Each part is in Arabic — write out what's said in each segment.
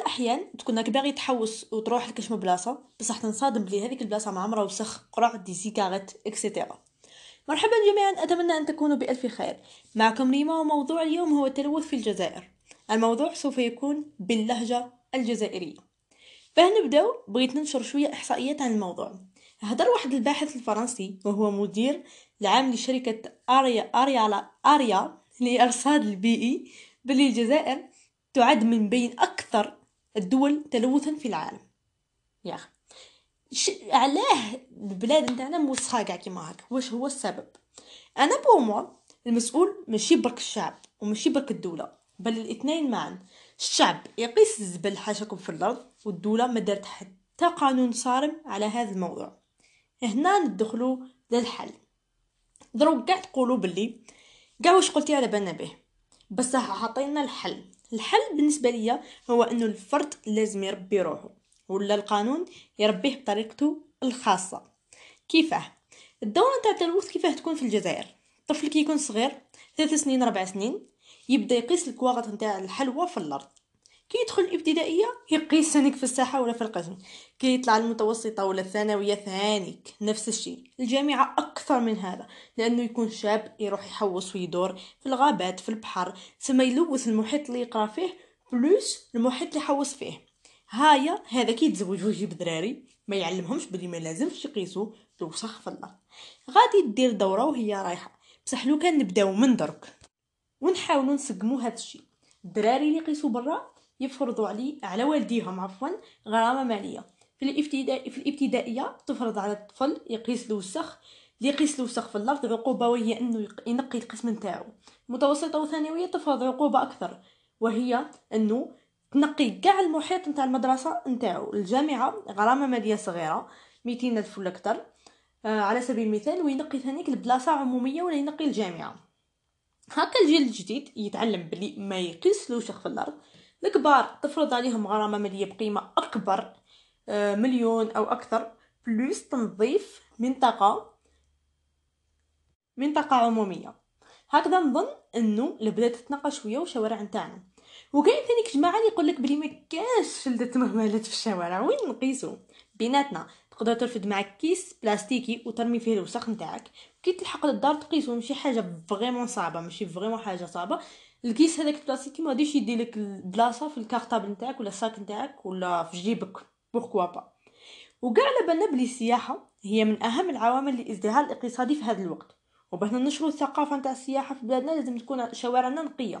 الأحيان تكون راك باغي تحوس وتروح لكاش بلاصه بصح تنصادم بلي هذيك البلاصة معمرة وسخ قرع des cigarettes et cetera مرحبا جميعا أتمنى أن تكونوا بألف خير. معكم ريما وموضوع اليوم هو التلوث في الجزائر. الموضوع سوف يكون باللهجة الجزائرية. فهنبداو بغيت ننشر شوية إحصائيات عن الموضوع. هدر واحد الباحث الفرنسي وهو مدير العام لشركة أريا اريا أريا لإرصاد البيئي بلي الجزائر تعد من بين أكثر الدول تلوثا في العالم. يا أخي. ش... علاه البلاد نتاعنا موسخه كاع كيما هكا. واش هو السبب؟ أنا بوموا المسؤول ماشي برك الشعب وماشي برك الدولة بل الاثنين معا. الشعب يقيس الزبل حاشاكم في الأرض والدولة ما دارت حتى قانون صارم على هذا الموضوع. هنا ندخلوا للحل. دروك كاع تقولوا باللي كاع واش قلتي على بالنا به بس حاطينا الحل. الحل بالنسبة ليا هو إنه الفرد لازم يربي روحه ولا القانون يربيه بطريقته الخاصة. كيفاه؟ الدورة نتاع التلوث كيفاه تكون في الجزائر؟ الطفل كي يكون صغير ثلاث سنين ربع سنين يبدأ يقيس الكواغط نتاع الحلوى في الأرض. كي يدخل الابتدائية يقيس ثانيك في الساحة ولا في القسم كي يطلع المتوسطة ولا الثانوية ثانيك نفس الشيء. الجامعة أكثر من هذا لأنه يكون شاب يروح يحوص ويدور في الغابات في البحر ثم يلوث المحيط اللي يقرأ فيه بلوس المحيط اللي يحوص فيه. هايا هذا كي يتزوج ويجيب دراري ما يعلمهمش بلي ما لازمش يقيسوا الوسخ في الأرض. غادي دير دورة وهي رايحة. بصح لو كان نبداو من درك ونحاولوا نسقموا هذا الشيء. الدراري اللي يقيسوا برا يفرضوا علي على والديهم عفوا غرامة مالية. في الابتدائي في الابتدائية تفرض على الطفل يقيس الوسخ اللي يقيس الوسخ في الأرض عقوبة وهي أنه ينقي القسم نتاعو. متوسطة وثانوية تفرض عقوبة أكثر وهي أنه تنقي كاع المحيط نتاع المدرسة نتاعو. الجامعة غرامة مالية صغيرة 200 ألف ولا أكثر آه على سبيل المثال وينقي ثانيك البلاصة عمومية ولا ينقي الجامعة. هكا الجيل الجديد يتعلم بلي ما يقيس الوسخ في الأرض الكبار تفرض عليهم غرامة مالية بقيمة أكبر آه، مليون أو أكثر plus تنظيف منطقة منطقة عمومية. هكذا نظن إنه البلاد تتنقى شوية وشوارع نتاعنا. وكاين ثاني جماعة اللي يقول لك بلي ما كاش سلة مهملات في الشوارع. وين نقيسو؟ بيناتنا. تقدر ترفد معك كيس بلاستيكي وترمي فيه الوسخ نتاعك. كي تلحق للدار تقيسو ماشي حاجة vraiment صعبة ماشي vraiment حاجة صعبة. الكيس هذاك البلاستيكي ما غاديش يدي لك البلاصة في ال cartable نتاعك ولا ال sac نتاعك ولا في جيبك. pourquoi pas وكاع على بالنا بلي السياحة هي من أهم العوامل للازدهار الاقتصادي في هذا الوقت. وباه ننشروا الثقافة نتاع السياحة في بلادنا لازم تكون شوارعنا نقية.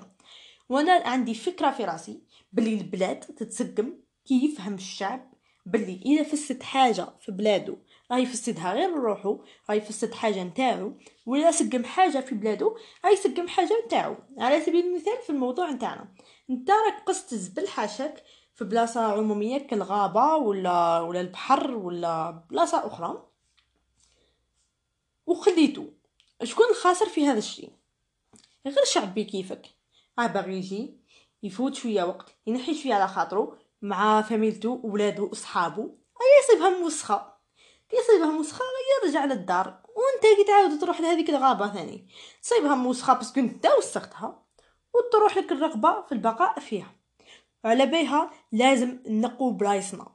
وأنا عندي فكرة في راسي بلي البلاد تتسقم كي يفهم الشعب بلي إذا فسد حاجة في بلادو راه يفسدها غير لروحو راه يفسد حاجة نتاعو ولا سقم حاجة في بلادو راه يسقم حاجة نتاعو. على سبيل المثال في الموضوع نتاعنا. أنت راك قست الزبل حاشاك في بلاصة عمومية كالغابة ولا ولا البحر ولا بلاصة أخرى. وخليتو شكون الخاسر في هذا الشيء؟ غير شعب كيفك. راه باغي يجي يفوت شوية وقت ينحي شوية على خاطرو مع فاميلتو ولادو وصحابو. يصيبها موسخة. كي يصيبها موسخة يرجع للدار. وانت كي تعاود تروح لهذيك الغابة ثاني. تصيبها موسخة parce que انت وسختها وتروح لك الرغبه في البقاء فيها. على بها لازم نقو بلايصنا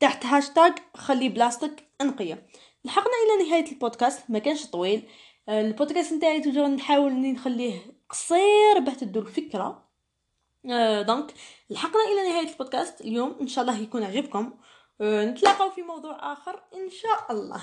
تحت هاشتاغ خلي بلاصتك نقية. لحقنا إلى نهاية البودكاست ما كانش طويل. البودكاست نتاعي toujours نحاول نخليه قصير باه تدو الفكرة donc لحقنا إلى نهاية البودكاست. اليوم إن شاء الله يكون عجبكم. أه نتلاقاو في موضوع آخر إن شاء الله.